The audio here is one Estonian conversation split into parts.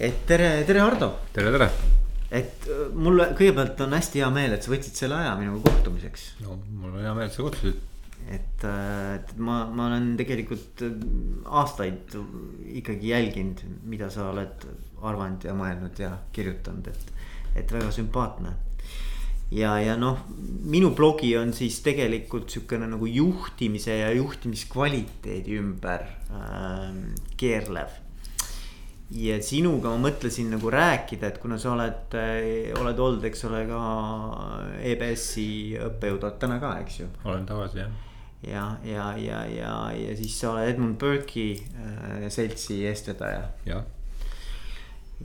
et tere, tere, Hardo. tere, tere. et äh, mulle kõigepealt on hästi hea meel, et sa võtsid selle aja minuga kohtumiseks. no mul on hea meel, et sa kutsusid. et, äh, et ma, ma olen tegelikult äh, aastaid ikkagi jälginud, mida sa oled arvanud ja mõelnud ja kirjutanud, et, et väga sümpaatne ja, ja noh, minu blogi on siis tegelikult sihukene nagu juhtimise ja juhtimiskvaliteedi ümber äh, keerlev ja sinuga ma mõtlesin nagu rääkida, et kuna sa oled, eh, oled olnud, eks ole, ka EBS-i õppejõud, oled täna ka, eks ju? olen tagasi jah. ja, ja, ja, ja, ja siis sa oled Edmund Burke'i äh, seltsi eestvedaja. jah.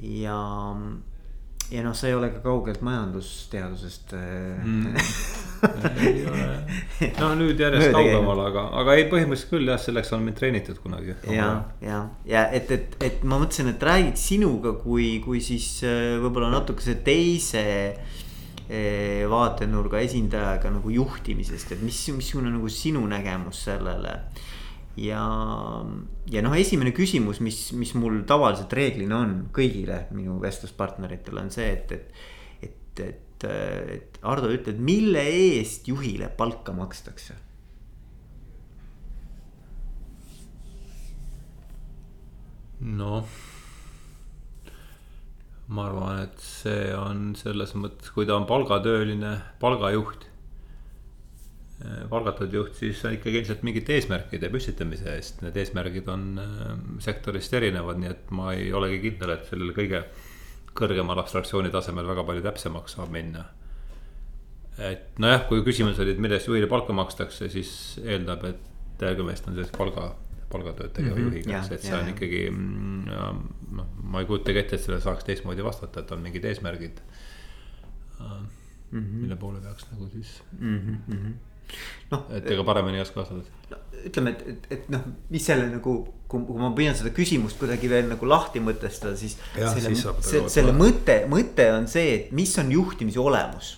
ja, ja ja noh, sa ei ole ka kaugelt majandusteadusest äh, mm. no nüüd järjest kaugemal, aga, aga ei, põhimõtteliselt küll jah, selleks on mind treenitud kunagi. ja, ja, ja et, et, et ma mõtlesin, et räägiks sinuga kui, kui siis äh, võib-olla natukese teise äh, vaatenurga esindajaga nagu juhtimisest, et mis, missugune nagu sinu nägemus sellele ja, ja noh, esimene küsimus, mis, mis mul tavaliselt reeglina on kõigile minu vestluspartneritele on see, et, et, et, et, et Ardo ütled, mille eest juhile palka makstakse? noh, ma arvan, et see on selles mõttes, kui ta on palgatööline, palgajuht palgatud juht, siis on ikkagi ilmselt mingite eesmärkide püstitamise eest, need eesmärgid on äh, sektorist erinevad, nii et ma ei olegi kindel, et sellel kõige kõrgemal abstraktsiooni tasemel väga palju täpsemaks saab minna. et nojah, kui küsimus oli, et mille eest juhile palka makstakse, siis eeldab, et tegemist on sellise palga, palgatööd tegeva mm -hmm, juhiga, et see on ja. ikkagi. Mm, noh, ma ei kujutagi ette, et sellele saaks teistmoodi vastata, et on mingid eesmärgid mm. -hmm. mille poole peaks nagu siis mm. -hmm noh. et ega paremini ei oska vastata no,. ütleme, et, et, et noh, mis selle nagu, kui, kui ma püüan seda küsimust kuidagi veel nagu lahti mõtestada, siis. selle, see, selle mõte, mõte on see, et mis on juhtimise olemus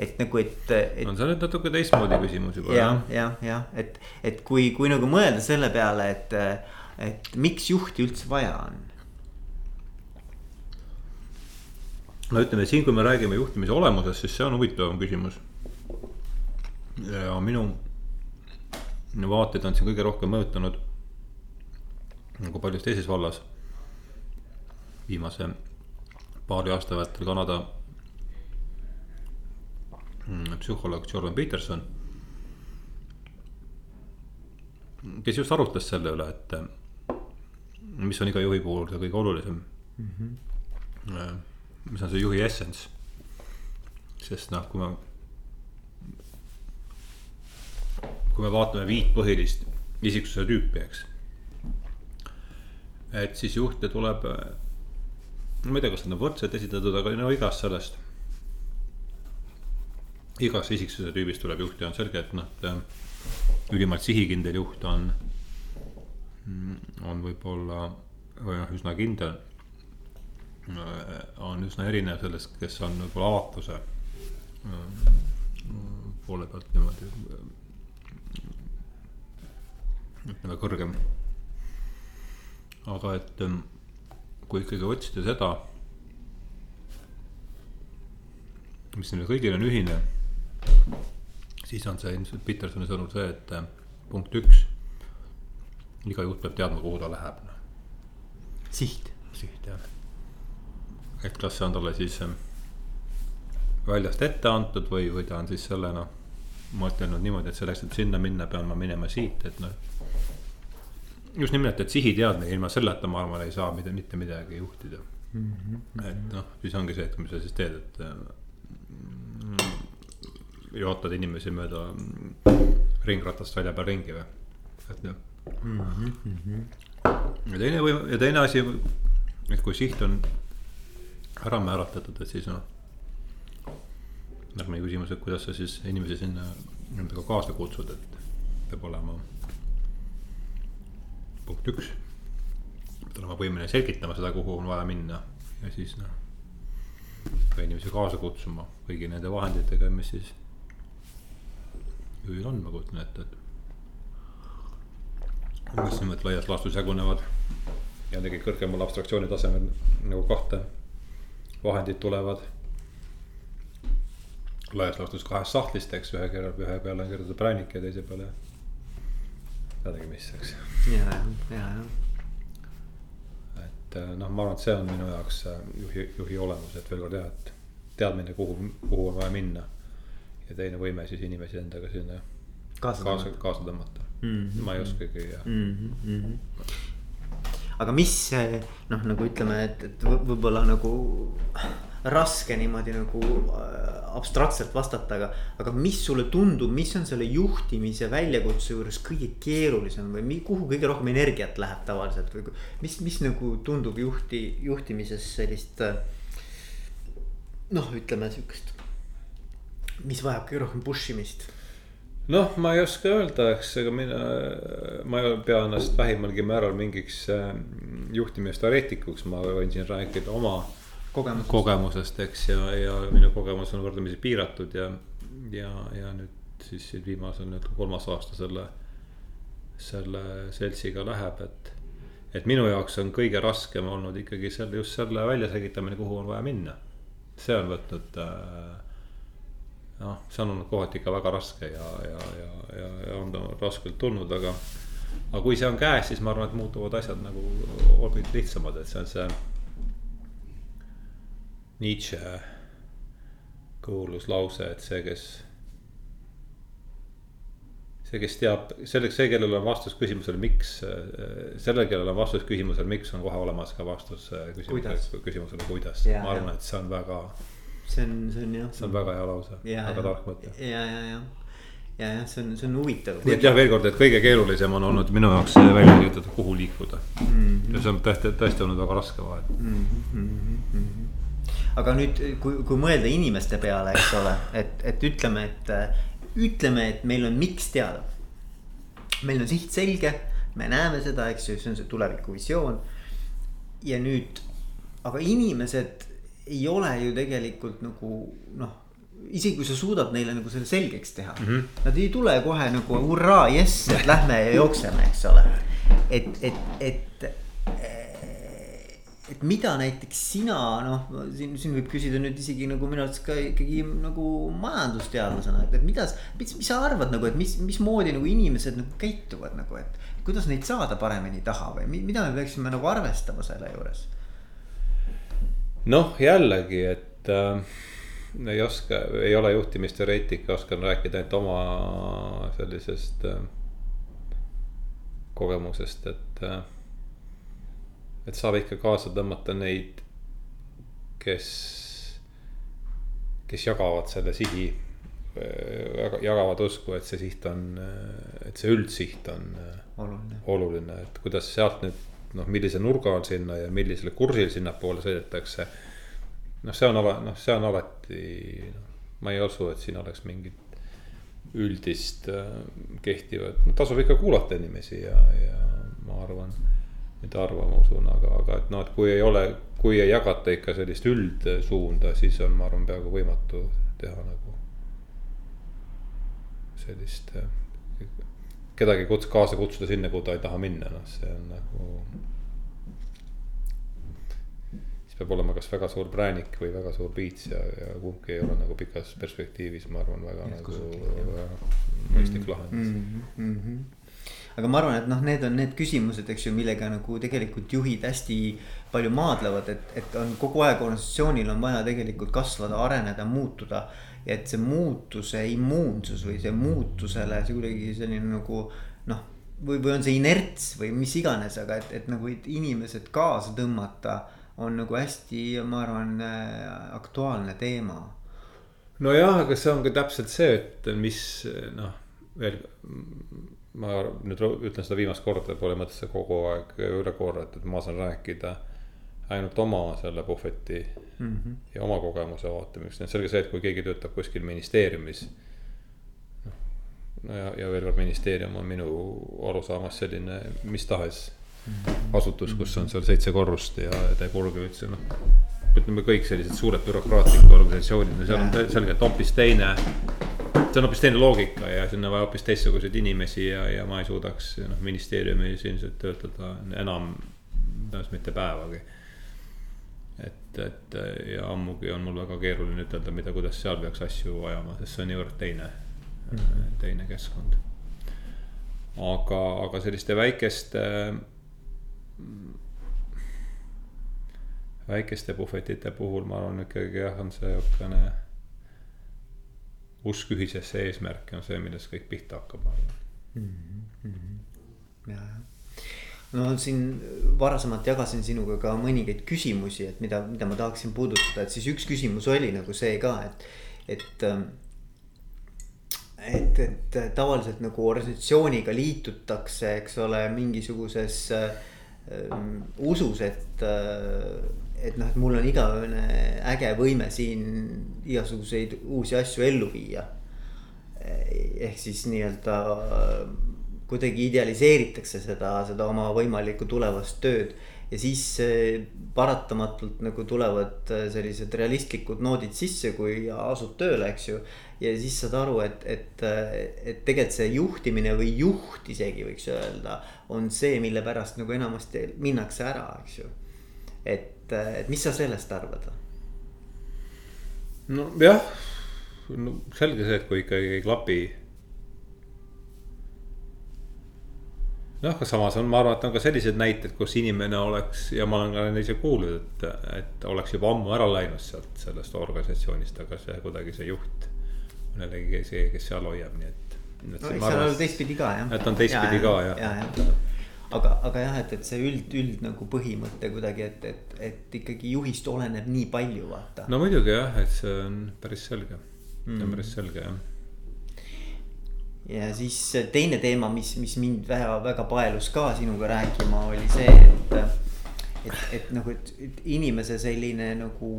et nagu, et, et. on see nüüd natuke teistmoodi küsimus juba. jah, jah, jah, et, et kui, kui nagu mõelda selle peale, et, et miks juhti üldse vaja on. no ütleme siin, kui me räägime juhtimise olemusest, siis see on huvitavam küsimus ja minu vaateid on siin kõige rohkem mõjutanud nagu paljus teises vallas. viimase paari aasta vältel Kanada mm, psühholoog Jordan Peterson. kes just arutles selle üle, et mis on iga juhi puhul see kõige olulisem mm. -hmm. mis on see juhi essence. sest noh, kui ma kui me vaatame viit põhilist isiksuse tüüpi, eks. et siis juhte tuleb, ma ei tea, kas nad on võrdselt esitatud, aga no igast sellest. igast isiksuse tüübist tuleb juhti, on selge, et noh, et ülimalt sihikindel juht on, on võib-olla või noh, üsna kindel. on üsna erinev sellest, kes on võib-olla avatuse poole pealt niimoodi ütleme kõrgem. aga et ähm, kui ikkagi otsida seda, mis neile kõigile on ühine, siis on see ilmselt Petersoni sõnul see, et äh, punkt üks, iga juht peab teadma, kuhu ta läheb. Noh. siht. siht jah. et kas see on talle siis ähm, väljast ette antud või, või ta on siis selle noh mõtelnud niimoodi, et selleks, et sinna minna, pean ma minema siit, et noh just nimelt, et sihiteadmine ilma selleta, ma arvan, ei saa mida, mitte midagi juhtida mm. -hmm. et noh, siis ongi see, et mis sa siis teed, et mm, juhatad inimesi mööda ringratast välja peal ringi või, et noh mm. -hmm. ja teine või, ja teine asi, et kui siht on ära määratletud, et siis noh. järgmine küsimus, et kuidas sa siis inimesi sinna endaga kaasa kutsud, et peab olema punkt üks. pead olema võimeline selgitama seda, kuhu on vaja minna ja siis noh. ka inimesi kaasa kutsuma kõigi nende vahenditega, mis siis juhil on, ma kujutan ette, et. mis niimoodi laias laastus jagunevad jällegi kõrgemal abstraktsiooni tasemel nagu kahte vahendid tulevad. laias laastus kahest sahtlist, eks ühe keerab, ühe peale on kirjutatud präänik ja teise peale. Mis, eks. ja, ja, ja, ja et noh, ma arvan, et see on minu jaoks juhi, juhi olemus, et veel kord jah, et teadmine, kuhu, kuhu on vaja minna. ja teine võime siis inimesi endaga sinna kaasa kaasa, kaasa tõmmata mm. -hmm. ma ei oskagi ja mm. -hmm. aga mis noh, nagu ütleme, et, et võ- võib-olla nagu raske niimoodi nagu äh, abstraktselt vastata, aga, aga mis sulle tundub, mis on selle juhtimise väljakutse juures kõige keerulisem või mi, kuhu kõige rohkem energiat läheb tavaliselt või mis, mis nagu tundub juhti, juhtimises sellist äh, noh, ütleme sihukest, mis vajab kõige rohkem push imist? Noh, ma ei oska öelda, eks, ega mina, ma ei pea ennast vähimalgi määral mingiks äh, juhtimisteoreetikuks, ma võin siin rääkida oma kogemusest? kogemusest, eks, ja, ja minu kogemus on võrdlemisi piiratud ja, ja, ja nüüd siis siin viimasel nüüd kolmas aasta selle, selle seltsiga läheb, et. et minu jaoks on kõige raskem olnud ikkagi selle, just selle väljaselgitamine, kuhu on vaja minna. see on võtnud äh, noh, see on olnud kohati ikka väga raske ja, ja, ja, ja, ja on ta raskelt tulnud, aga. aga kui see on käes, siis ma arvan, et muutuvad asjad nagu hoopis lihtsamad, et see on see. Nietzsche kuulus lause, et see, kes. see, kes teab, selleks, see, kellel on vastus küsimusele, miks, sellel, kellel on vastus küsimusele, miks, on kohe olemas ka vastus küsimusele, küsimusele, kuidas. Ma arvan, jah. et see on väga, see on, see on jah. see on väga hea lause, väga tark mõte ja, ja, ja, ja jah, see on, see on huvitav. nii et jah, veel kord, et kõige keerulisem on olnud minu jaoks välja selgitada, kuhu liikuda mm. -hmm. ja see on tõesti, tõesti olnud väga raske vahet mm. -hmm. Aga nüüd, kui, kui mõelda inimeste peale, eks ole, et, et ütleme, et ütleme, et meil on miks teada. meil on siht selge, me näeme seda, eks ju, see on see tulevikuvisioon. ja nüüd, aga inimesed ei ole ju tegelikult nagu noh isegi kui sa suudad neile nagu selle selgeks teha mm, -hmm. nad ei tule kohe nagu hurraa, jess, et lähme ja jookseme, eks ole. et, et, et, et mida näiteks sina noh, siin, siin võib küsida nüüd isegi nagu minu arvates ka ikkagi nagu majandusteadlasena, et, et mida, mis, mis sa arvad nagu, et mis, mismoodi nagu inimesed nagu käituvad nagu, et. kuidas neid saada paremini taha või mi- mida me peaksime nagu arvestama selle juures? noh, jällegi, et äh, ei oska, ei ole juhtimisteoreetik, oskan rääkida ainult oma sellisest äh, kogemusest, et äh,. Et saab ikka kaasa tõmmata neid, kes, kes jagavad selle sihi jagavad usku, et see siht on, et see üldsiht on oluline, oluline, et kuidas sealt nüüd noh, millise nurga on sinna ja millisele kursil sinnapoole sõidetakse. noh, see on ala-, noh, see on alati, noh, ma ei usu, et siin oleks mingit üldist äh, kehtivat, no tasub ikka kuulata inimesi ja, ja ma arvan. Mitte arva, ma usun, aga, aga et noh, et kui ei ole, kui ei jagata ikka sellist üldsuunda, siis on, ma arvan, peaaegu võimatu teha nagu. sellist äh, kedagi kuts-, kaasa kutsuda sinna, kuhu ta ei taha minna, noh, see on nagu. siis peab olema kas väga suur präänik või väga suur piits ja, ja kumbki ei ole nagu pikas perspektiivis, ma arvan, väga nagu väga mõistlik lahendus mm. -hmm. Aga ma arvan, et noh, need on need küsimused, eks ju, millega nagu tegelikult juhid hästi palju maadlevad, et, et on kogu aeg organisatsioonil on vaja tegelikult kasvada, areneda, muutuda. et see muutuse immuunsus või see muutusele see kuidagi selline nagu noh, või, või on see inerts või mis iganes, aga et, et nagu et inimesed kaasa tõmmata on nagu hästi, ma arvan, aktuaalne teema nojah, aga see on ka täpselt see, et mis noh, veel. Ma nüüd ütlen seda viimast korda, pole mõtet seda kogu aeg üle korrata, et ma saan rääkida ainult oma selle puhveti mm -hmm. ja oma kogemuse vaatamiseks, selge see, et kui keegi töötab kuskil ministeeriumis. noh, no ja, ja veel kord ministeerium on minu arusaamas selline mis tahes mm -hmm. asutus, kus on seal seitse korrust ja ta ei kulge üldse noh ütleme kõik sellised suured bürokraatlikud organisatsioonid, no seal on selgelt hoopis teine. see on hoopis teine loogika ja sinna on vaja hoopis teistsuguseid inimesi ja, ja ma ei suudaks noh ministeeriumis ilmselt töötada enam tõenäoliselt mitte päevagi. et, et ja ammugi on mul väga keeruline ütelda, mida, kuidas seal peaks asju ajama, sest see on niivõrd teine mm, -hmm. teine keskkond. aga, aga selliste väikeste väikeste puhvetite puhul ma arvan ikkagi jah, on see niisugune usk ühisesse eesmärki on see, millest kõik pihta hakkab, ma arvan mm. -hmm. ja, ja no siin varasemalt jagasin sinuga ka mõningaid küsimusi, et mida, mida ma tahaksin puudutada, et siis üks küsimus oli nagu see ka, et, et. Ähm, et, et tavaliselt nagu organisatsiooniga liitutakse, eks ole, mingisuguses äh, usus, et äh, et noh, et mul on igavene äge võime siin igasuguseid uusi asju ellu viia. ehk siis nii-öelda kuidagi idealiseeritakse seda, seda oma võimalikku tulevast tööd. ja siis paratamatult nagu tulevad sellised realistlikud noodid sisse, kui asud tööle, eks ju. ja siis saad aru, et, et, et tegelikult see juhtimine või juht isegi võiks öelda, on see, mille pärast nagu enamasti minnakse ära, eks ju. et et, et mis sa sellest arvad? nojah, no selge see, et kui ikkagi ei klapi. noh, aga samas on, ma arvan, et on ka selliseid näiteid, kus inimene oleks ja ma olen ka ise kuulnud, et, et oleks juba ammu ära läinud sealt sellest organisatsioonist, aga see kuidagi see juht on jällegi see, kes seal hoiab, nii et. no eks seal on teistpidi ka jah. et on teistpidi ka jah ja, ja aga, aga jah, et, et see üld, üld nagu põhimõte kuidagi, et, et, et ikkagi juhist oleneb nii palju, vaata. no muidugi jah, et see on päris selge mm., see on mm. päris selge jah. ja siis teine teema, mis, mis mind väga, väga paelus ka sinuga rääkima, oli see, et. et, et nagu, et, et inimese selline nagu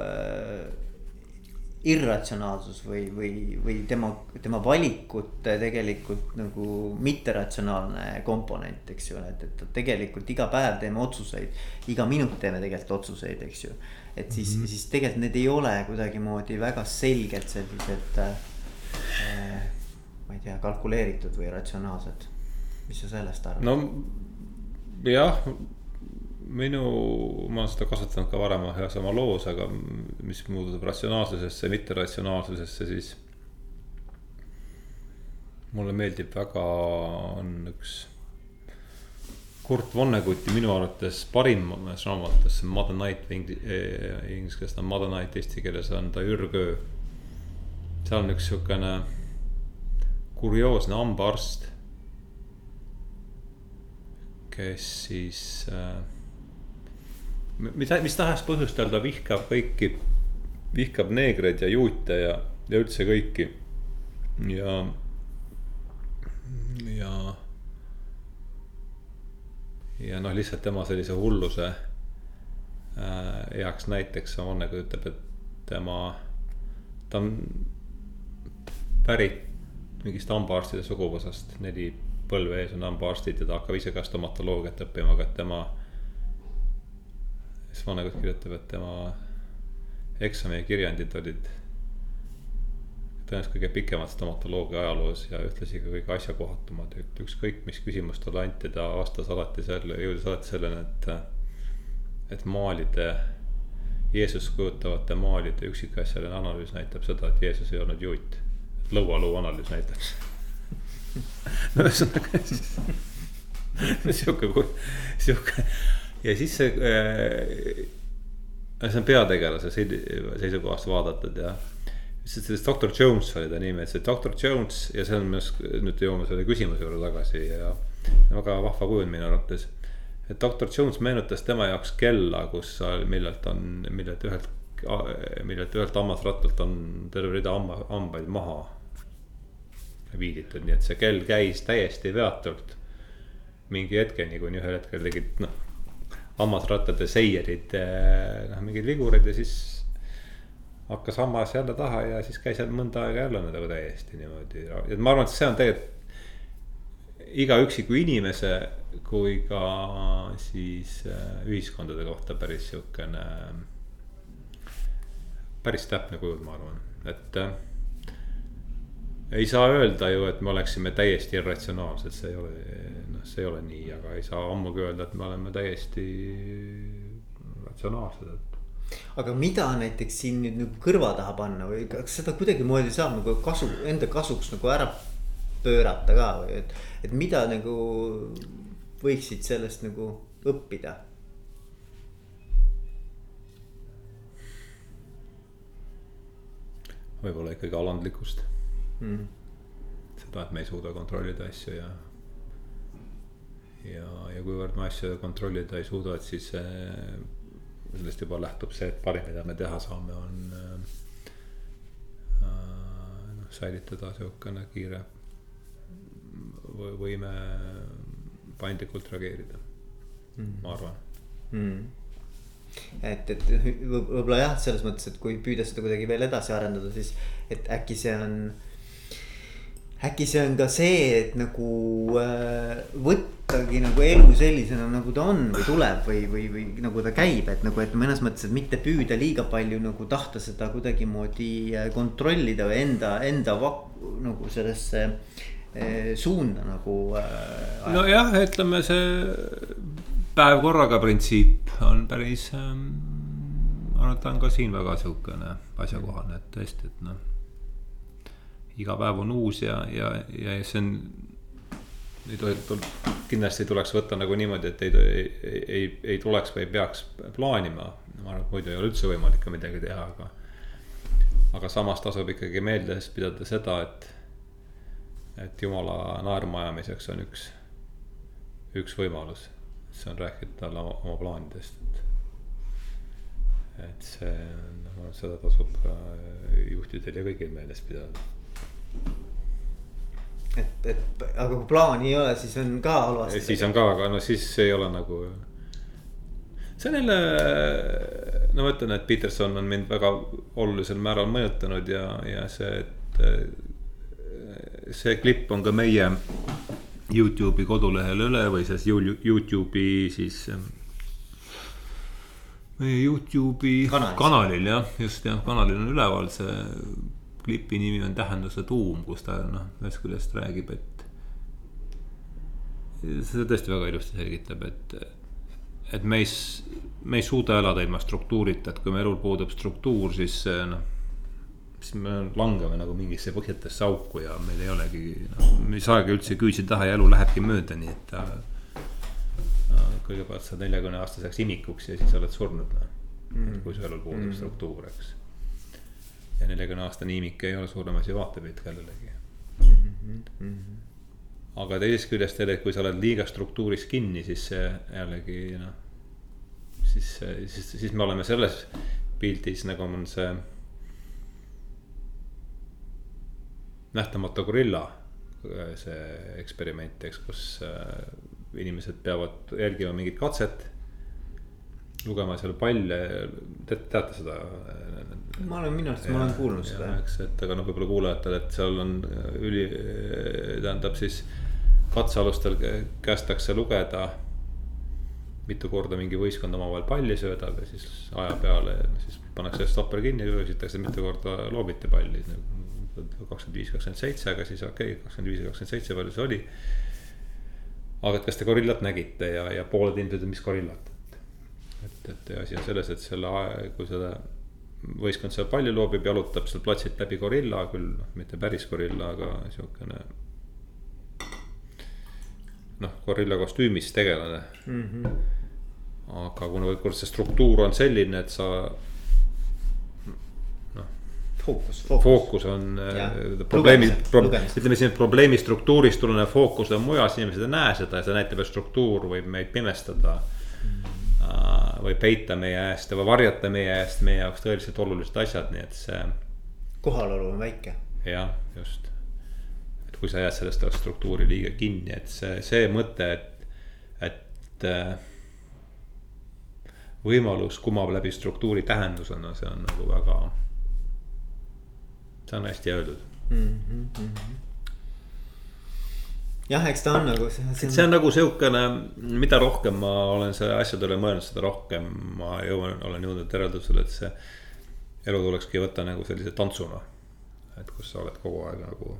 äh, irratsionaalsus või, või, või tema, tema valikute tegelikult nagu mitteratsionaalne komponent, eks ju, et, et tegelikult iga päev teeme otsuseid. iga minut teeme tegelikult otsuseid, eks ju. et siis mm, -hmm. siis tegelikult need ei ole kuidagimoodi väga selgelt sellised äh,. ma ei tea, kalkuleeritud või ratsionaalsed. mis sa sellest arvad? no jah minu, ma olen seda kasutanud ka varem ühes oma loos, aga mis puudutab ratsionaalsusesse, mitteratsionaalsusesse, siis. mulle meeldib väga, on üks Kurt Vonneguti minu arvates parimas raamatus, Mother Night eh, inglise keeles on Mother Night, eesti keeles on ta Ürgöö. seal on üks sihukene kurioosne hambaarst kes siis äh, mida, mis tahes põhjustel ta vihkab kõiki, vihkab neegreid ja juute ja, ja üldse kõiki. ja, ja, ja noh, lihtsalt tema sellise hulluse äh, heaks näiteks on, nagu ütleb, et tema, ta on pärit mingist hambaarstide suguvõsast, neli põlve ees on hambaarstid ja ta hakkab ise ka stomatoloogiat õppima, aga tema siis vanemad kirjutab, et tema eksamikirjandid olid tõenäoliselt kõige pikemad stomatoloogia ajaloos ja ühtlasi ka kõige asjakohatumad, et ükskõik, mis küsimus talle anti, ta vastas alati selle, jõudis alati selleni, et, et maalide. Jeesust kujutavate maalide üksikasjaline analüüs näitab seda, et Jeesus ei olnud juut. lõualuu analüüs näitab no ühesõnaga siis sihuke, sihuke ja siis see äh,, see on peategelase seisukohast vaadatud ja lihtsalt sellest doktor Jones oli ta nimi, et see doktor Jones ja see on minu arust, nüüd jõuame selle küsimuse juurde tagasi ja väga vahva kujund minu arvates. et doktor Jones meenutas tema jaoks kella, kus, millelt on, millelt ühelt, millelt ühelt hammasrattalt on terve rida hamba, hambaid maha viiditud, nii et see kell käis täiesti veatult. mingi hetkeni, kuni ühel hetkel tegid noh hammasrattade seierid, eh, noh mingeid vigureid ja siis hakkas hammas jälle taha ja siis käis seal mõnda aega jälle nagu täiesti niimoodi, et ma arvan, et see on tegelikult iga üksiku inimese kui ka siis eh, ühiskondade kohta päris sihukene. päris täpne kujund, ma arvan, et. Ei saa öelda ju, et me oleksime täiesti irratsionaalsed, see ei ole, noh, see ei ole nii, aga ei saa ammugi öelda, et me oleme täiesti ratsionaalsed, et aga mida näiteks siin nüüd nagu kõrva taha panna või kas seda kuidagimoodi saab nagu kasu, enda kasuks nagu ära pöörata ka või et, et mida nagu võiksid sellest nagu õppida? võib-olla ikkagi alandlikkust mm.. seda, et me ei suuda kontrollida asju ja. ja, ja kuivõrd me asju kontrollida ei suuda, et siis äh, sellest juba lähtub see, et parim, mida me teha saame, on äh, äh noh, säilitada sihukene kiire võime paindlikult reageerida mm., ma arvan mm et, et võib-olla jah, selles mõttes, et kui püüda seda kuidagi veel edasi arendada, siis et äkki see on. Äkki see on ka see, et nagu äh, võttagi nagu elu sellisena, nagu ta on või tuleb või, või, või nagu ta käib, et nagu, et mõnes mõttes, et mitte püüda liiga palju nagu tahta seda kuidagimoodi äh, kontrollida või enda, enda nagu sellesse Eh, suunda nagu äh,. nojah, ütleme see päev korraga printsiip on päris ähm,, ma arvan, et ta on ka siin väga sihukene asjakohane, et tõesti, et noh. Iga päev on uus ja, ja, ja see on. ei tohi, kindlasti tuleks võtta nagu niimoodi, et ei, ei, ei, ei tuleks või ei peaks plaanima. ma arvan, et muidu ei ole üldse võimalik ka midagi teha, aga. aga samas tasub ikkagi meeles pidada seda, et et jumala naermaajamiseks on üks, üks võimalus. see on rääkida talle oma, oma plaanidest, et. see, seda tasub juhtidel ja kõigil meeles pidada. Et, et aga kui plaani ei ole, siis on ka halvasti. siis on ka, aga no siis ei ole nagu. see on jälle, no ma ütlen, et Peterson on mind väga olulisel määral mõjutanud ja, ja see, et see klipp on ka meie Youtube'i kodulehel üle või siis Youtube'i siis. Ähm, meie Youtube'i Kanalis. kanalil jah, just jah, kanalil on üleval see klipi nimi on Tähenduse tuum, kus ta noh, ühest küljest räägib, et. seda tõesti väga ilusti selgitab, et, et me ei, me ei suuda elada ilma struktuurita, et kui meie elul puudub struktuur, siis noh siis me langeme nagu mingisse põhjatesse auku ja meil ei olegi, noh, me ei saagi üldse küüsi taha ja elu lähebki mööda, nii et ta no,. kõigepealt saad neljakümne aastaseks imikuks ja siis oled surnud, noh mm., kui su elul puudub mm. struktuur, eks. Ja neljakümne aastane imik ei ole suurem asi vaatepilt kellelegi mm. -hmm. aga teisest küljest jälle, kui sa oled liiga struktuuris kinni, siis see jällegi noh. siis, siis, siis me oleme selles pildis nagu on see nähtamatu gorilla, see eksperiment, eks, kus äh, inimesed peavad jälgima mingit katset. Lugema seal palle, te teate seda? ma olen, minu arust ma olen kuulnud seda. eks, et aga noh, võib-olla kuulajatele, et seal on üli, tähendab siis katsealustel kästakse lugeda mitu korda mingi võistkond omavahel palli söödab ja siis aja peale siis pannakse stopper kinni ja küsitakse, mitu korda loobiti palli kakskümmend viis, kakskümmend seitse, aga siis okei okay,, kakskümmend viis ja kakskümmend seitse, palju see oli. aga et kas te gorillat nägite ja, ja pooled inimesed ütlesid, mis gorillat, et. et, asi on selles, et selle, kui seda võistkond seal palju loobib, jalutab seal platsilt läbi gorilla, küll noh, mitte päris gorilla, aga siukene. noh, gorilla kostüümis tegelane mm. -hmm. aga kuna, kuna see struktuur on selline, et sa fookus, fookus., fookus on äh, probleemi, ütleme siin probleemi struktuurist tulenev fookus on mujal, siis inimesed ei näe seda ja see näitab, et struktuur võib meid pimestada. Või peita meie eest või varjata meie eest meie jaoks tõeliselt olulised asjad, nii et see. kohalolu on väike. jah, just. et kui sa jääd sellest struktuuri liiga kinni, et see, see mõte, et, et äh, võimalus kumab läbi struktuuri tähendusena, see on nagu väga see on hästi öeldud mm. -hmm jah, eks ta on nagu. see on nagu sihukene, mida rohkem ma olen selle asjade üle mõelnud, seda rohkem ma jõuan, olen jõudnud järeldusele, et see elu tulekski võtta nagu sellise tantsuna. et kus sa oled kogu aeg nagu.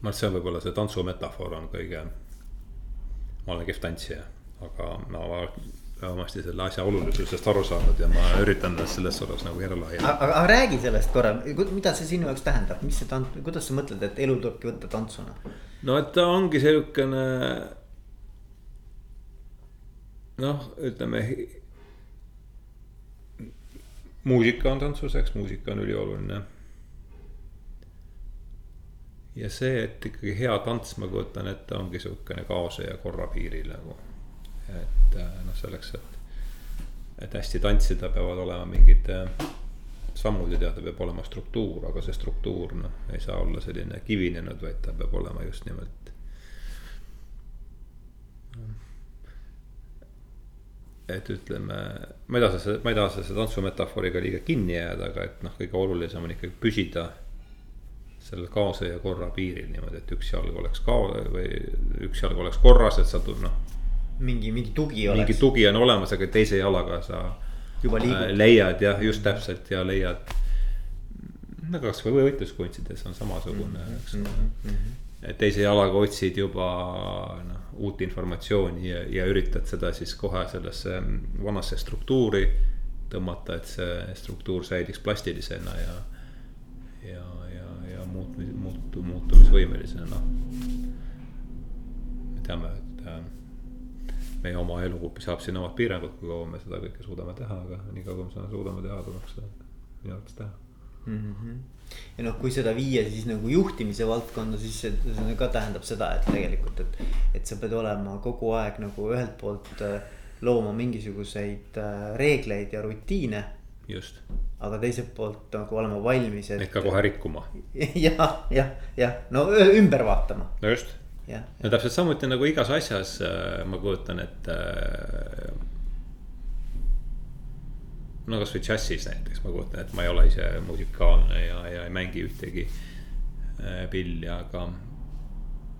ma arvan, et see on võib-olla see tantsu metafoor on kõige, ma olen kehv tantsija, aga ma no, vähemasti selle asja olulisusest aru saanud ja ma üritan selles osas nagu järele aidata. aga, aga räägi sellest korra, mida see sinu jaoks tähendab, mis see tant-, kuidas sa mõtled, et elu tulebki võtta tantsuna? no et ta ongi siukene. noh, ütleme. muusika on tantsuseks, muusika on ülioluline. ja see, et ikkagi hea tants, ma kujutan ette, ongi siukene kaose ja korra piiril nagu et äh, noh, selleks, et, et hästi tantsida, peavad olema mingid äh, sammud ja teada peab olema struktuur, aga see struktuur noh, ei saa olla selline kivinenud, vaid ta peab olema just nimelt. et ütleme, ma ei taha, ma ei taha selle tantsumetafooriga liiga kinni jääda, aga et noh, kõige olulisem on ikkagi püsida sellel kaose ja korra piiril niimoodi, et üks jalg oleks ka või üks jalg oleks korras, et sa noh mingi, mingi tugi oleks. mingi tugi on olemas, aga teise jalaga sa juba liigud äh,. leiad jah, just täpselt ja leiad. no kasvõi võitluskunstides on samasugune mm, -hmm. eks ole mm -hmm.. et teise jalaga otsid juba noh, uut informatsiooni ja, ja üritad seda siis kohe sellesse vanasse struktuuri tõmmata, et see struktuur säiliks plastilisena ja, ja, ja, ja muutu-, muutu-, muutumisvõimelisena, noh. me teame, et meie oma elu saab siin omad piirangud, kui kaua me seda kõike suudame teha, aga nii kaua, kui me seda suudame teha, tuleks seda minu arvates teha mm. -hmm. ja noh, kui seda viia siis nagu juhtimise valdkonda, siis see, see ka tähendab seda, et tegelikult, et, et sa pead olema kogu aeg nagu ühelt poolt äh, looma mingisuguseid äh, reegleid ja rutiine. just. aga teiselt poolt nagu olema valmis, et. Neid ka kohe rikkuma. jah, jah, jah, no ümber vaatama. no just no täpselt samuti nagu igas asjas äh, ma kujutan ette. Äh, no kasvõi džässis näiteks ma kujutan, et ma ei ole ise musikaalne ja, ja ei mängi ühtegi äh, pilli, aga.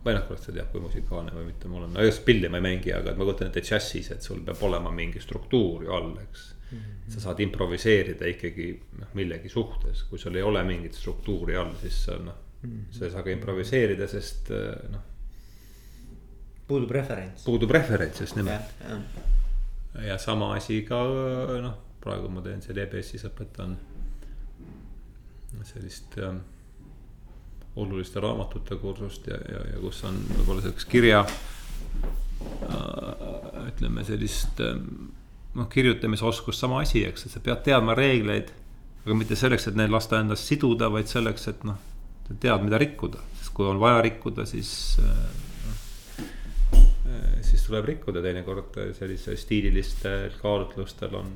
või noh, kurat, sa tead, kui musikaalne või mitte, mul on, no just pilli ma ei mängi, aga ma kujutan ette džässis, et sul peab olema mingi struktuur ju all, eks mm. -hmm. sa saad improviseerida ikkagi noh, millegi suhtes, kui sul ei ole mingit struktuuri all, siis sa noh mm -hmm., sa ei saa ka improviseerida, sest noh puudub referents. puudub referents just nimelt. ja sama asi ka noh, praegu ma teen seal EBS-is õpetan sellist äh, oluliste raamatute kursust ja, ja, ja kus on võib-olla selleks kirja äh,. ütleme sellist äh, noh, kirjutamisoskust sama asi, eks, et sa pead teadma reegleid. aga mitte selleks, et neid lasta endast siduda, vaid selleks, et noh, tead, mida rikkuda, sest kui on vaja rikkuda, siis äh, siis tuleb rikkuda, teinekord sellistel stiililistel kaalutlustel on,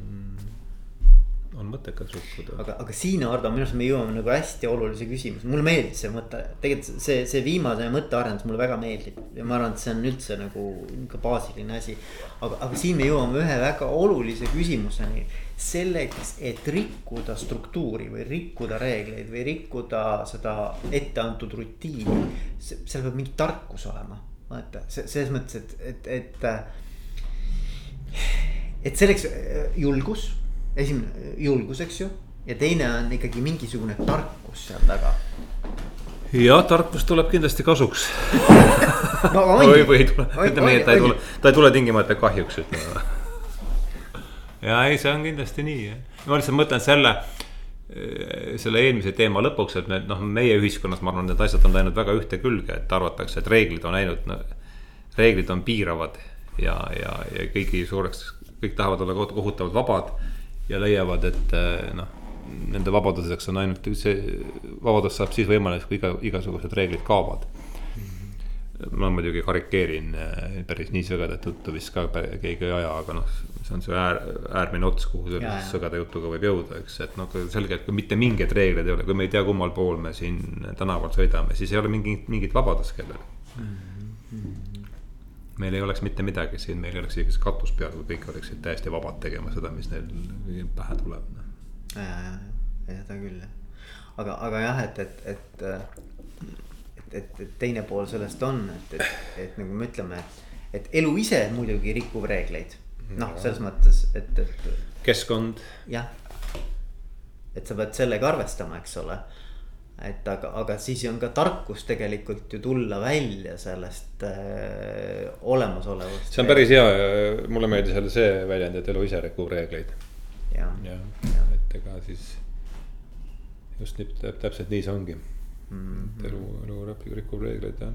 on mõttekas rikkuda. aga, aga siin, Ardo, minu arust me jõuame nagu hästi olulise küsimuse, mulle meeldis see mõte, tegelikult see, see viimane mõttearendus mulle väga meeldib ja ma arvan, et see on üldse nagu nihuke baasiline asi. aga, aga siin me jõuame ühe väga olulise küsimuseni selleks, et rikkuda struktuuri või rikkuda reegleid või rikkuda seda etteantud rutiini, seal peab mingi tarkus olema vaata selles mõttes, et, et, et. et selleks äh, julgus, esimene julgus, eks ju, ja teine on ikkagi mingisugune tarkus seal taga jah, tarkus tuleb kindlasti kasuks no,. või, või ei tule, ütleme nii, et ta ei tule, ta ei tule tingimata kahjuks, ütleme. ja ei, see on kindlasti nii, jah. ma lihtsalt mõtlen selle Äh, selle eelmise teema lõpuks, et me noh, meie ühiskonnas, ma arvan, need asjad on läinud väga ühte külge, et arvatakse, et reeglid on ainult no,, reeglid on piiravad ja, ja, ja kõigi suureks, kõik tahavad olla kohutavalt vabad ja leiavad, et äh, noh, nende vabaduseks on ainult see, vabadus saab siis võimalikuks, kui iga, igasugused reeglid kaovad ma muidugi karikeerin, äh, päris nii sõgedat juttu vist ka keegi ei aja, aga noh, see on see äär, äärmine ots, kuhu selle sõgeda jutuga võib jõuda, eks, et noh, selge, et kui mitte mingeid reegleid ei ole, kui me ei tea, kummal pool me siin tänaval sõidame, siis ei ole mingit, mingit vabadust kellelgi mm. -hmm. meil ei oleks mitte midagi siin, meil ei oleks isegi katus peal, kui kõik oleksid täiesti vabad tegema seda, mis neil pähe tuleb. Noh. ja, ja, ja seda küll aga, aga jah, et, et, et et, et teine pool sellest on, et, et, et nagu me ütleme, et elu ise muidugi rikub reegleid. noh, selles mõttes, et, et. keskkond. jah, et sa pead sellega arvestama, eks ole. et aga, aga siis on ka tarkus tegelikult ju tulla välja sellest äh, olemasolevast. see on päris hea, mulle meeldis jälle see väljend, et elu ise rikub reegleid. jah ja, ja. et ega siis just nii, täpselt nii see ongi. Et elu, elu rikub reegleid jah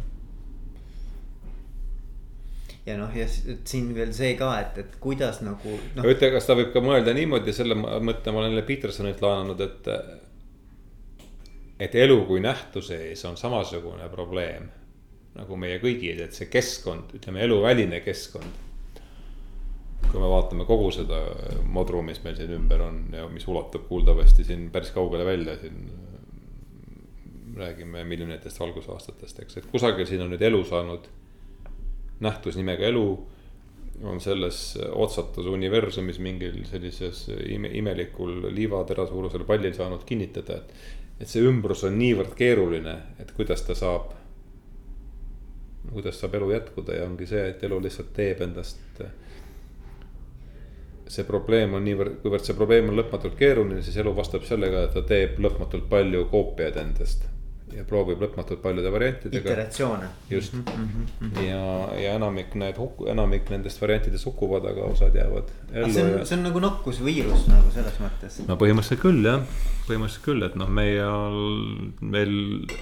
ja noh, ja siin veel see ka, et, et kuidas nagu no.. ütle, kas ta võib ka mõelda niimoodi, selle mõtte ma olen jälle Petersonilt laenanud, et. et elu kui nähtuse ees on samasugune probleem nagu meie kõigil, et see keskkond, ütleme eluväline keskkond. kui me vaatame kogu seda modru, mis meil siin ümber on ja mis ulatub kuuldavasti siin päris kaugele välja siin. Räägime miljonitest valgusaastatest, eks, et kusagil siin on nüüd elu saanud nähtus nimega elu on selles otsatus universumis mingil sellises ime, imelikul liivatera suurusel pallil saanud kinnitada, et. et see ümbrus on niivõrd keeruline, et kuidas ta saab. kuidas saab elu jätkuda ja ongi see, et elu lihtsalt teeb endast. see probleem on niivõrd, kuivõrd see probleem on lõpmatult keeruline, siis elu vastab sellega, et ta teeb lõpmatult palju koopiaid endast ja proovib lõpmatult paljude variantidega. iteratsioone. just mm -hmm. ja, ja enamik need hukku, enamik nendest variantidest hukkuvad, aga osad jäävad ellu. see on ja..., see on nagu nakkusviirus nagu selles mõttes. no põhimõtteliselt küll jah, põhimõtteliselt küll, et noh, meie, meil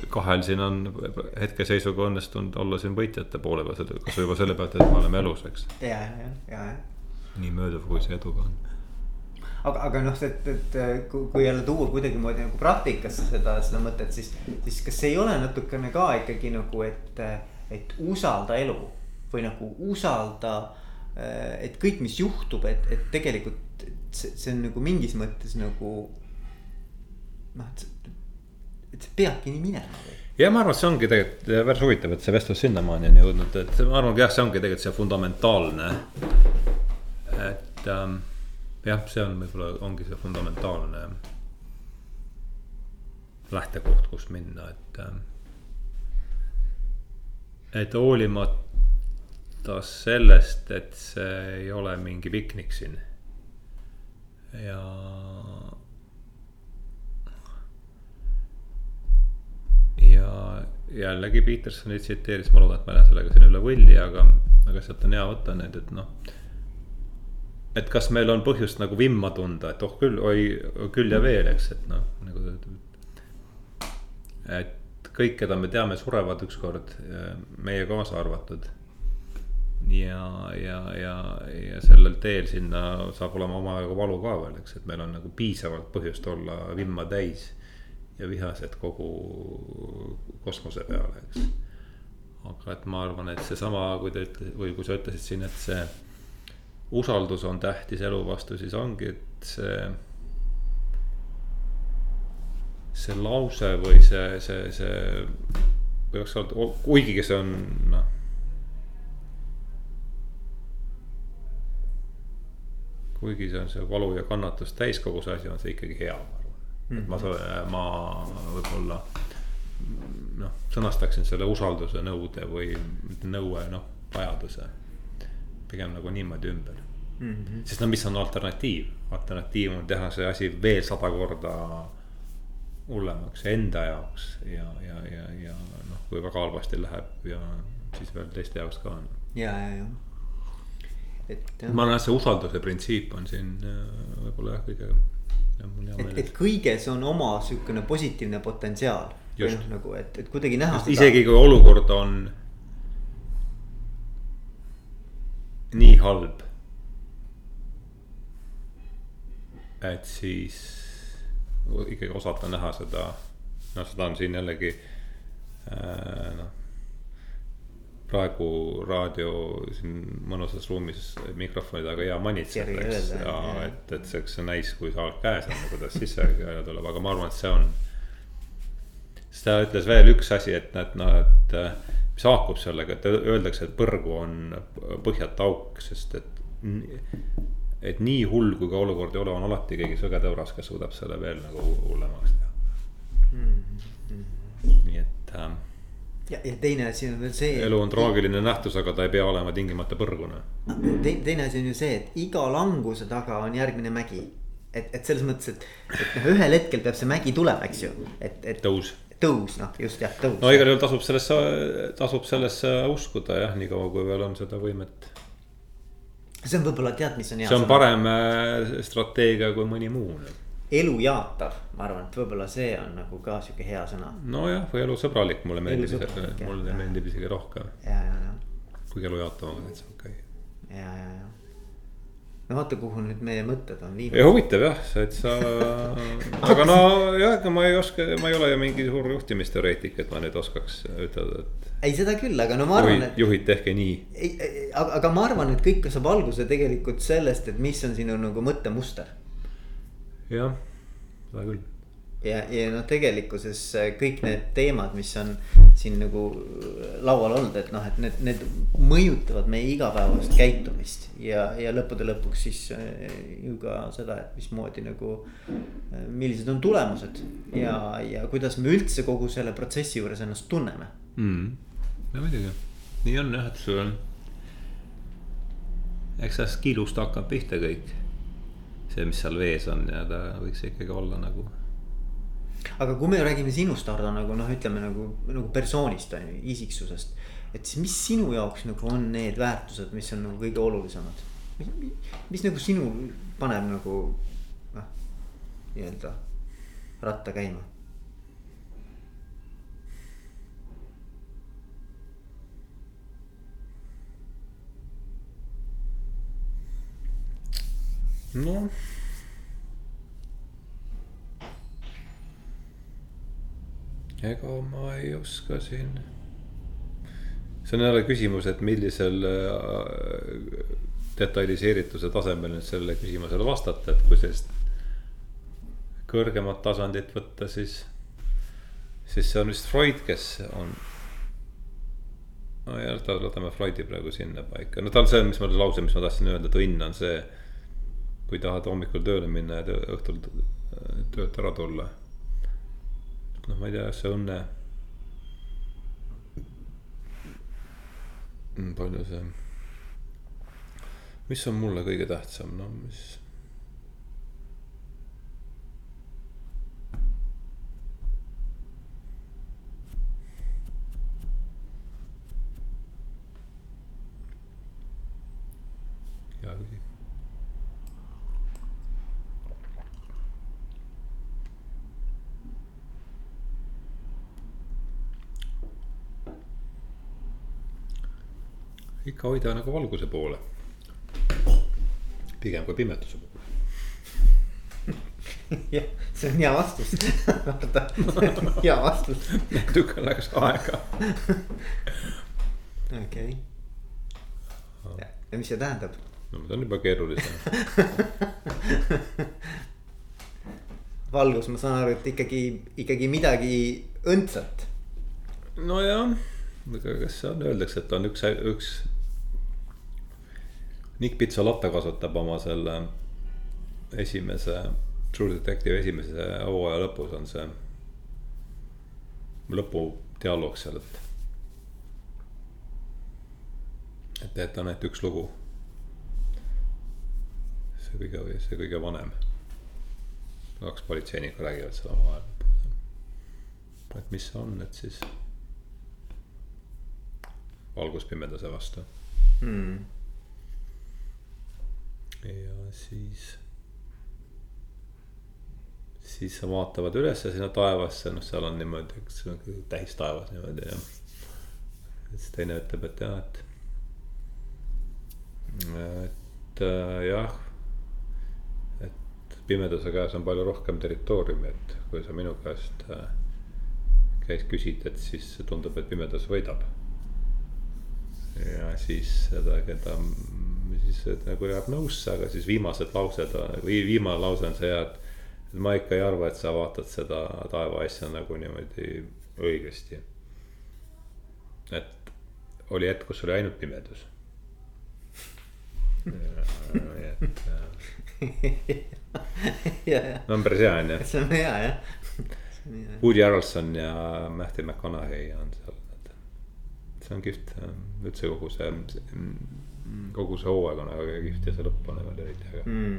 kahel siin on hetkeseisuga õnnestunud olla siin võitjate poole peal, kasvõi juba selle pealt, et me oleme elus, eks. ja, ja, ja, ja. nii mööduv, kui see edu ka on aga, aga noh, et, et kui jälle tuua kuidagimoodi nagu praktikasse seda, seda mõtet, siis, siis kas ei ole natukene ka ikkagi nagu, et, et usalda elu või nagu usalda, et kõik, mis juhtub, et, et tegelikult see, see on nagu mingis mõttes nagu noh, et, et see peabki nii minema või? ja ma arvan, et see ongi tegelikult päris huvitav, et see vestlus sinnamaani on jõudnud, et ma arvan, et jah, see ongi tegelikult see fundamentaalne. et ähm, jah, see on võib-olla ongi see fundamentaalne lähtekoht, kust minna, et. Äh, et hoolimata sellest, et see ei ole mingi piknik siin ja. ja jällegi Petersoni tsiteeris, ma loodan, et ma ei lähe sellega siin üle võlli, aga, aga sealt on hea võtta need, et noh et kas meil on põhjust nagu vimma tunda, et oh küll, oi küll ja veel, eks, et noh, nagu et kõik, keda me teame, surevad ükskord, meie kaasa arvatud. ja, ja, ja, ja sellel teel sinna saab olema omajagu valu ka veel, eks, et meil on nagu piisavalt põhjust olla vimma täis. ja vihased kogu kosmose peale, eks. aga et ma arvan, et seesama, kui te ütlesite või kui sa ütlesid siin, et see usaldus on tähtis elu vastu, siis ongi, et see. see lause või see, see, see peaks olema, kuigigi see on noh. kuigi see on see valu ja kannatus täis, kogu see asi on see ikkagi hea, ma arvan mm. -hmm. et ma, mhm. ma võib-olla noh, sõnastaksin selle usalduse nõude või nõue, noh, vajaduse pigem nagu niimoodi ümber mm. -hmm. sest no mis on alternatiiv, alternatiiv on teha see asi veel sada korda hullemaks enda jaoks ja, ja, ja, ja noh, kui väga halvasti läheb ja siis veel teiste jaoks ka. ja, ja, ja. et. ma arvan, et see usalduse printsiip on siin äh, võib-olla jah, kõige. et, et kõiges on oma sihukene positiivne potentsiaal. või noh, nagu, et, et kuidagi näha. isegi kui olukord on nii halb. et siis ikkagi osata näha seda, noh, seda on siin jällegi äh, noh. praegu raadio siin mõnusas ruumis mikrofoni taga hea manitseda, eks, ja et, et see, eks see näis, kui saal käes on, kuidas sisse tuleb, aga ma arvan, et see on. siis ta ütles veel üks asi, et, et noh, et mis haakub sellega, et öeldakse, et põrgu on põhjata auk, sest et. et nii hull, kui ka olukord ei ole, on alati keegi sõgetõuras, kes suudab selle veel nagu hullemaks teha mm. -hmm. nii et ähm,. ja, ja teine asi on veel see. elu on traagiline nähtus, aga ta ei pea olema tingimata põrgune Te,. teine asi on ju see, et iga languse taga on järgmine mägi et, et selles mõttes, et, et noh, ühel hetkel peab see mägi tulema, eks ju, et, et. tõus. Tõus noh, just jah, tõus. no igal juhul tasub sellesse, tasub sellesse uskuda jah, niikaua kui veel on seda võimet. see on võib-olla tead, mis on hea. see on sõna. parem äh, strateegia kui mõni muu. elu jaatav, ma arvan, et võib-olla see on nagu ka sihuke hea sõna. nojah, või elusõbralik mulle meeldib, mulle meeldib isegi rohkem. kuigi elu jaatav on täitsa okei okay.. ja, ja, ja no vaata, kuhu nüüd meie mõtted on viinud. huvitav jah, et sa aga no jah, ega ma ei oska, ma ei ole ju mingi suur juhtimisteoreetik, et ma nüüd oskaks ütelda, et. ei, seda küll, aga no ma arvan, et. juhid, tehke nii. aga, aga ma arvan, et kõik saab alguse tegelikult sellest, et mis on sinu nagu mõttemuster. jah, seda küll ja, ja noh, tegelikkuses äh, kõik need teemad, mis on siin nagu äh, laual olnud, et noh, et need, need mõjutavad meie igapäevast käitumist. ja, ja lõppude lõpuks siis äh, ju ka seda, et mismoodi nagu, millised on tulemused ja, ja kuidas me üldse kogu selle protsessi juures ennast tunneme mm.. no muidugi, nii on jah, et sul on. eks sellest kilust hakkab pihta kõik. see, mis seal vees on ja ta võiks ikkagi olla nagu aga kui me räägime sinust, Hardo, nagu noh, ütleme nagu, nagu persoonist on ju, isiksusest. et siis mis sinu jaoks nagu on need väärtused, mis on nagu kõige olulisemad? mis nagu sinu paneb nagu noh, nii-öelda ratta käima? noh ega ma ei oska siin. see on jälle küsimus, et millisel äh, detailiseerituse tasemel nüüd sellele küsimusele vastata, et kui sellist kõrgemat tasandit võtta, siis, siis see on vist Freud, kes on. no jah, võtame Freudi praegu sinnapaika, no ta on see, mis ma lause, mis ma tahtsin öelda, et õnn on see. kui tahad hommikul tööle minna ja õhtul töölt ära tulla noh, ma ei tea, see õnne. Mm, palju see, mis on mulle kõige tähtsam, no mis ikka hoida nagu valguse poole. pigem kui pimeduse poole. jah, see on hea vastus vaata, see on hea vastus. natuke läks aega. okei. ja mis see tähendab? no see on juba keerulisem valgus, ma saan aru, et ikkagi, ikkagi midagi õndsat. nojah, aga kas on, öeldakse, et on üks, üks Nick Pizzolotta kasutab oma selle esimese, True Detective esimese hooaja lõpus on see lõpudialoog seal, et. et, et on ainult üks lugu. see kõige, see kõige vanem. kaks politseinikku räägivad seal omavahel. et mis see on, et siis valgus pimeduse vastu hmm ja siis, siis vaatavad ülesse sinna taevasse, noh, seal on niimoodi, eks tähistaevas niimoodi ja. siis teine ütleb, et jah, et, et äh, jah, et pimeduse käes on palju rohkem territooriumi, et kui sa minu käest äh, käis küsid, et siis tundub, et pimedus võidab. ja siis seda, keda siis nagu jääb nõusse, aga siis viimased laused või viimane lause on see, et. et ma ikka ei arva, et sa vaatad seda taeva asja nagu niimoodi õigesti. et oli hetk, kus oli ainult pimedus. et. no on päris hea on ju. see on hea jah. Woody Harrelson ja Matthew McConaughey on seal, see on kihvt üldse kogu see, see mm. kogu see hooaeg on väga kihvt ja see lõpp on veel eriti äge mm..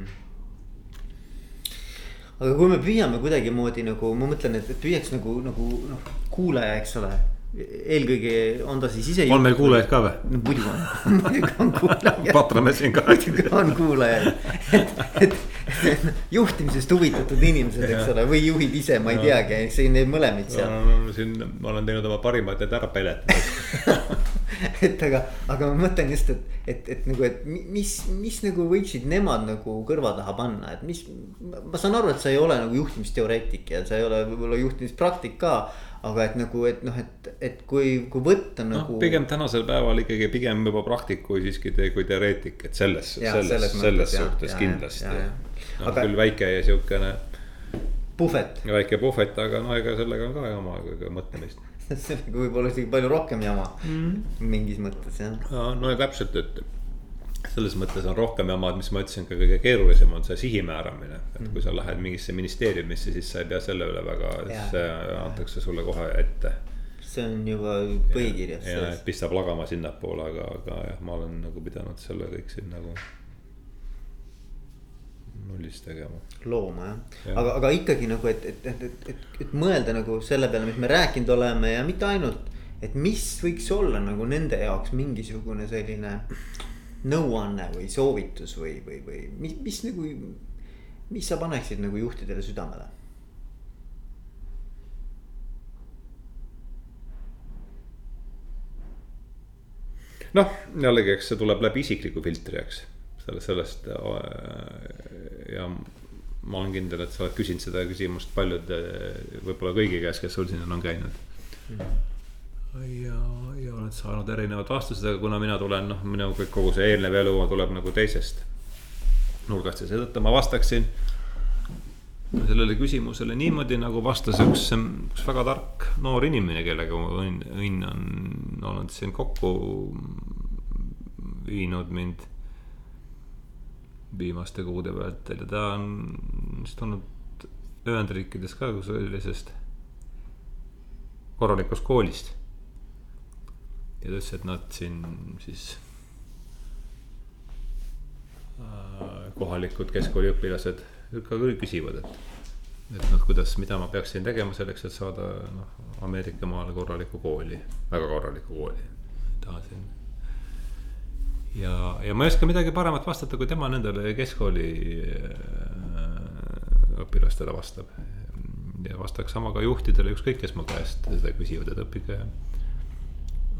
aga kui me püüame kuidagimoodi nagu, ma mõtlen, et, et püüaks nagu, nagu noh, kuulaja, eks ole eelkõige on ta siis ise. on meil kuulajaid ka või? no muidugi on, muidugi on kuulajaid. patrame siin ka. muidugi on kuulajaid, et, et juhtimisest huvitatud inimesed, eks ole, või juhid ise, ma ei teagi, siin neid mõlemaid seal no,. siin ma olen teinud oma parimat, et ära peletada et aga, aga ma mõtlen just, et, et, et nagu, et mis, mis nagu võiksid nemad nagu kõrva taha panna, et mis. ma saan aru, et sa ei ole nagu juhtimisteoreetik ja sa ei ole võib-olla juhtimispraktik ka aga et nagu, et noh, et, et kui, kui võtta no, nagu. pigem tänasel päeval ikkagi pigem juba praktik kui siiski te, kui teoreetik, et selles, selles, selles, selles suhtes ja, kindlasti. noh aga... küll väike ja siukene. puhvet. väike puhvet, aga no ega sellega on ka jama mõtlemist sellega võib olla isegi palju rohkem jama mm. mingis mõttes jah. no ja täpselt, et selles mõttes on rohkem jama, et mis ma ütlesin, ka kõige keerulisem on see sihi määramine. et kui sa lähed mingisse ministeeriumisse, siis sa ei pea selle üle väga, see antakse sulle kohe ette. see on juba põhikirjas. ja, ja pistab lagama sinnapoole, aga, aga jah, ma olen nagu pidanud selle kõik siin nagu nullist tegema. looma jah ja., aga, aga ikkagi nagu, et, et, et, et, et, et mõelda nagu selle peale, mis me rääkinud oleme ja mitte ainult. et mis võiks olla nagu nende jaoks mingisugune selline nõuanne või soovitus või, või, või mis, mis nagu, mis sa paneksid nagu juhtidele südamele? noh, jällegi, eks see tuleb läbi isikliku filtri, eks. Selle, sellest äh, ja ma olen kindel, et sa oled küsinud seda küsimust paljude, võib-olla kõigi käest, kes sul siin on käinud. Mm ja, ja olen saanud erinevad vastused, aga kuna mina tulen, noh, minu kõik, kogu see eelnev elu tuleb nagu teisest nurgast ja seetõttu ma vastaksin sellele küsimusele niimoodi, nagu vastas üks, üks väga tark noor inimene, kellega ma õnn, õnn on olnud siin kokku viinud mind viimaste kuude vältel ja ta on vist tulnud Ühendriikides ka sellisest korralikust koolist ja ta ütles, et nad siin siis äh, kohalikud keskkooliõpilased ka küll küsivad, et. et noh, kuidas, mida ma peaksin tegema selleks, et saada noh, Ameerika maale korralikku kooli, väga korralikku kooli. tahasin. Ja, ja ma ei oska midagi paremat vastata, kui tema nendele keskkooli äh, õpilastele vastab. ja vastaks sama ka juhtidele, ükskõik kes mu käest seda küsivad, et õppige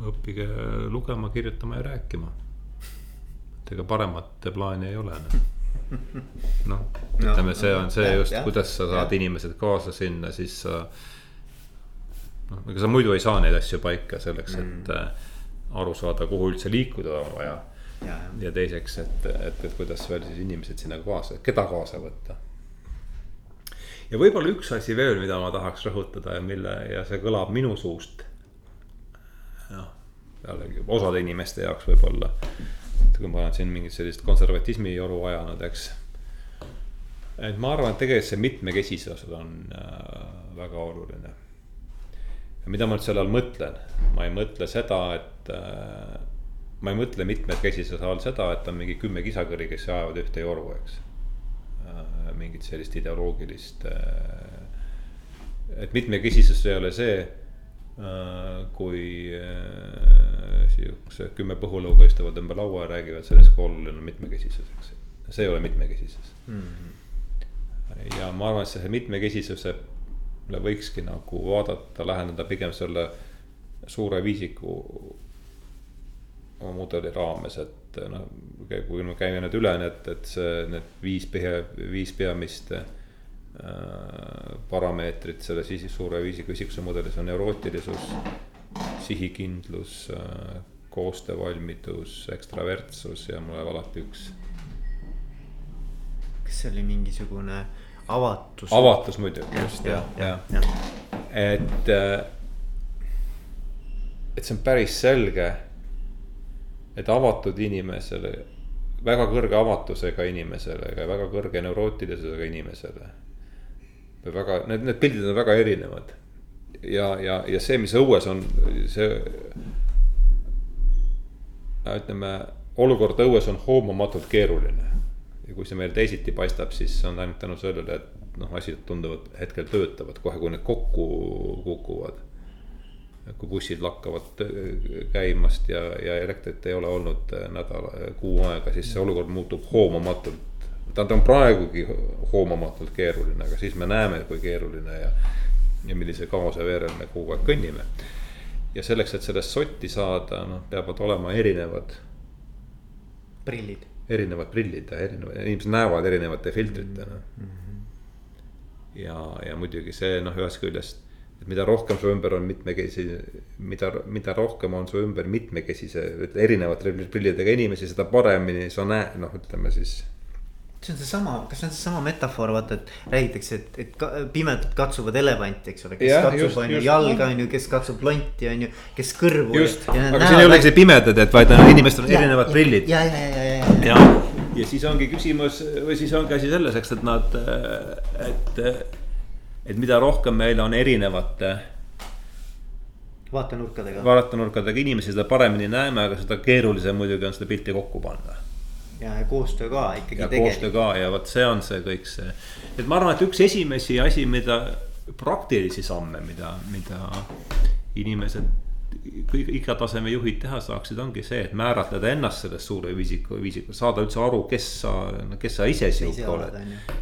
õppige lugema, kirjutama ja rääkima. et ega paremat plaani ei ole noh, noh ütleme, see on see just, kuidas sa saad inimesed kaasa sinna, siis sa. noh, ega sa muidu ei saa neid asju paika selleks, et mm. Äh, aru saada, kuhu üldse liikuda on vaja. Ja, ja teiseks, et, et, et kuidas veel siis inimesed sinna kaasa, keda kaasa võtta. ja võib-olla üks asi veel, mida ma tahaks rõhutada ja mille ja see kõlab minu suust noh, jällegi osade inimeste jaoks võib-olla. et kui ma olen siin mingit sellist konservatismi joru ajanud, eks. et ma arvan, et tegelikult see mitmekesisus on äh, väga oluline. mida ma nüüd selle all mõtlen, ma ei mõtle seda, et äh, ma ei mõtle mitmekesisuse all seda, et on mingi kümme kisakõri, kes ajavad ühte joru, eks äh,. mingit sellist ideoloogilist äh,. et mitmekesisus ei ole see Äh, kui sihukese kümme põhulõuga istuvad ümber laua ja räägivad sellest, kui oluline on mitmekesisus, eks. see ei ole mitmekesisus mm. -hmm. ja ma arvan, et see mitmekesisusele võikski nagu vaadata, läheneda pigem selle suure viisiku mudeli raames, et noh, kui me käime nüüd üle need, et see, need viis pea, viis peamist Äh, parameetrid selle siis suure viisiga isikuse mudelis on neurootilisus, sihikindlus, äh, koostöövalmidus, ekstravertsus ja mul jääb alati üks. kas see oli mingisugune avatus? avatus muidugi, just jah, jah ja. ja.. et, et see on päris selge, et avatud inimesele, väga kõrge avatusega inimesele, väga kõrge neurootilisusega inimesele või väga, need, need pildid on väga erinevad. ja, ja, ja see, mis õues on, see. ütleme, olukord õues on hoomamatult keeruline. ja kui see meil teisiti paistab, siis on ainult tänu sellele, et noh, asjad tunduvad hetkel töötavad, kohe kui need kokku kukuvad. Kui bussid lakkavad käimast ja, ja elektrit ei ole olnud nädal, kuu aega, siis see olukord muutub hoomamatult. ta on praegugi hoomamatult keeruline, aga siis me näeme, kui keeruline ja, ja millise kaose veerel me kogu aeg kõnnime. ja selleks, et sellest sotti saada, noh, peavad olema erinevad. prillid erinevad prillid ja erinevad, inimesed näevad erinevate filtritena mm. -hmm. ja, ja muidugi see noh, ühest küljest, et mida rohkem su ümber on mitmekesine, mida, mida rohkem on su ümber mitmekesise, erinevate prillidega inimesi, seda paremini sa näed, noh, ütleme siis see on seesama, kas see on seesama metafoor, vaata, et räägitakse, et, et ka, pimedad katsuvad elevanti, eks ole, kes ja, katsub on ju jalga, on ju, kes katsub lonti, on ju, kes kõrvu. just, aga siin ei olegi see pimedad, et vaid inimestel on ja, erinevad prillid. ja, ja, ja, ja, ja, ja. ja, ja siis ongi küsimus või siis ongi asi selles, eks, et nad, et, et mida rohkem meil on erinevate vaatenurkadega. vaatenurkadega inimesi, seda paremini näeme, aga seda keerulisem muidugi on seda pilti kokku panna ja, ja koostöö ka ikkagi. ja koostöö ka ja vot see on see kõik see, et ma arvan, et üks esimesi asi, mida praktilisi samme, mida, mida inimesed kõik iga taseme juhid teha saaksid, ongi see, et määratleda ennast sellest suure viisiku, viisiku, saada üldse aru, kes sa, kes sa ise sihuke oled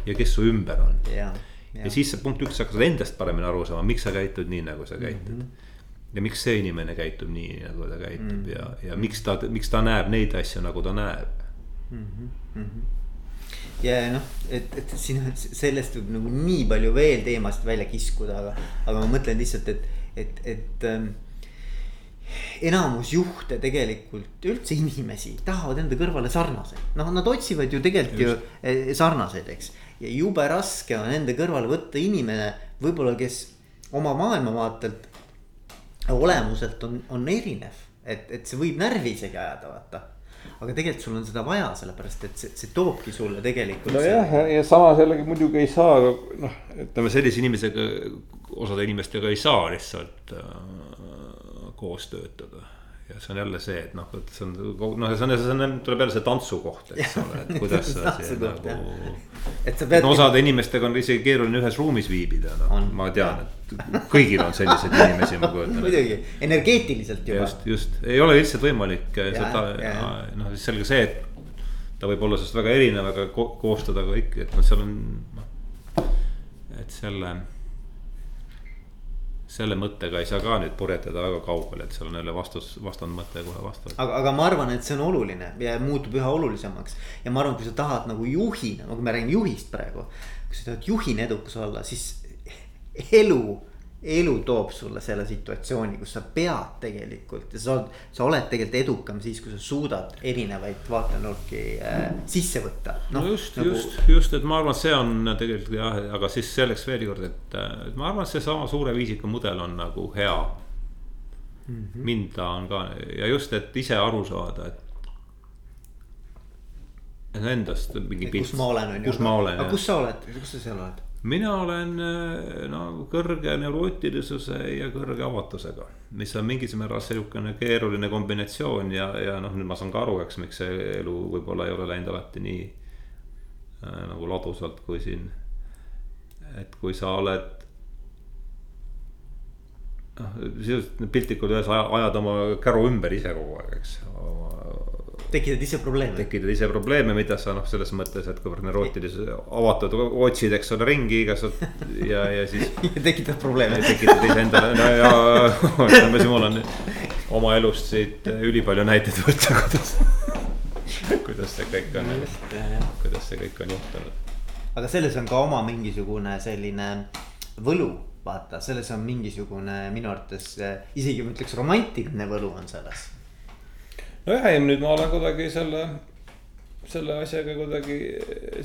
ja kes su ümber on. Ja, siis see punkt üks, sa hakkad endast paremini aru saama, miks sa käitud nii, nagu sa käitud mm. -hmm. ja miks see inimene käitub nii, nagu ta käitub mm -hmm. ja, ja miks ta, miks ta näeb neid asju, nagu ta näeb mm. -hmm. ja noh, et, et siin sellest võib nagu nii palju veel teemasid välja kiskuda, aga, aga ma mõtlen lihtsalt, et, et, et ähm, enamus juhte tegelikult, üldse inimesi tahavad enda kõrvale sarnaseid, noh, nad otsivad ju tegelikult Just. ju sarnaseid, eks. Ja jube raske on enda kõrvale võtta inimene, võib-olla, kes oma maailmavaatelt, olemuselt on, on erinev, et, et see võib närvi isegi ajada, vaata aga tegelikult sul on seda vaja, sellepärast et see, see toobki sulle tegelikult. nojah, ja samas jällegi muidugi ei saa noh, ütleme sellise inimesega, osade inimestega ei saa lihtsalt äh, koos töötada ja see on jälle see, et noh, et see on noh, see on, see on, tuleb jälle see tantsukoht, eks ole, et kuidas sa nagu. et sa pead. no osade inimestega on isegi keeruline ühes ruumis viibida, noh, ma tean, et kõigil on selliseid inimesi, ma kujutan ette. muidugi, energeetiliselt juba. just, just, ei ole lihtsalt võimalik seda, noh, siis selge see, et ta võib olla sellest väga erinev, aga ko koostada kõik, et noh, seal on, noh, et selle selle mõttega ei saa ka nüüd purjetada väga kaugele, et seal on jälle vastus, vastandmõte kohe vastu. aga, aga ma arvan, et see on oluline ja muutub üha olulisemaks. ja ma arvan, kui sa tahad nagu juhina, kui me räägime juhist praegu. kui sa tahad juhina edukas olla, siis elu elu toob sulle selle situatsiooni, kus sa pead tegelikult ja sa oled, sa oled tegelikult edukam siis, kui sa suudad erinevaid vaatenurki äh, sisse võtta no,. no just nagu..., just, just, et ma arvan, et see on tegelikult jah, aga siis selleks veel kord, et, ma arvan, et seesama suure viisiku mudel on nagu hea mm. -hmm. mind ta on ka ja just, et ise aru saada, et endast mingi pilt. kus ma olen, on ju. kus ma olen. aga kus sa oled, kus sa seal oled? Mina olen äh, no kõrge neurootilisuse ja kõrge avatusega, mis on mingis määral sihukene keeruline kombinatsioon ja, ja noh, nüüd ma saan ka aru, eks, miks see elu võib-olla ei ole läinud alati nii äh, nagu ladusalt kui siin. et kui sa oled noh, sisuliselt piltlikult öeldes ajad oma käru ümber ise kogu aeg, eks tekitad ise probleeme. tekitad ise probleeme, mida sa noh, selles mõttes, et kuivõrd neurootilises avatud otsid, eks ole, ringi igasugust ja, ja siis tekitad probleeme. tekitad iseendale no, ja ütleme siis mul on oma elust siit ülipalju näiteid võtta, kuidas, kuidas see kõik on, kuidas see kõik on juhtunud. aga selles on ka oma mingisugune selline võlu vaata, selles on mingisugune minu arvates isegi ma ütleks romantiline võlu on selles nojah, ei nüüd ma olen kuidagi selle, selle asjaga kuidagi,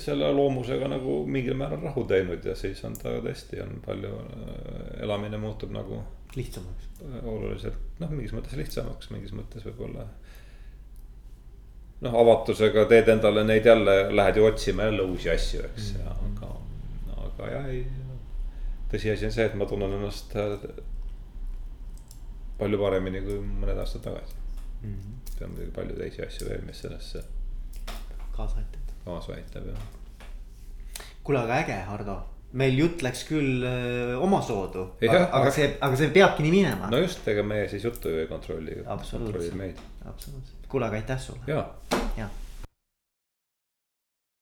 selle loomusega nagu mingil määral rahu teinud ja siis on ta tõesti on palju, elamine muutub nagu. lihtsamaks. oluliselt, noh, mingis mõttes lihtsamaks, mingis mõttes võib-olla. noh, avatusega teed endale neid jälle, lähed ju otsima jälle uusi asju, eks mm, -hmm. aga, aga jah, ei. tõsiasi on see, et ma tunnen ennast palju paremini kui mõned aastad tagasi mm. -hmm seal on muidugi palju teisi asju veel, mis sellesse kaasa aitab. kaasa aitab jah. kuule, aga äge, Hardo, meil jutt läks küll öö, omasoodu, aga, aga see, aga see peabki nii minema no just, ega meie siis juttu ju ei kontrolli. Absoluutselt. absoluutselt, kuule, aga aitäh sulle. ja jah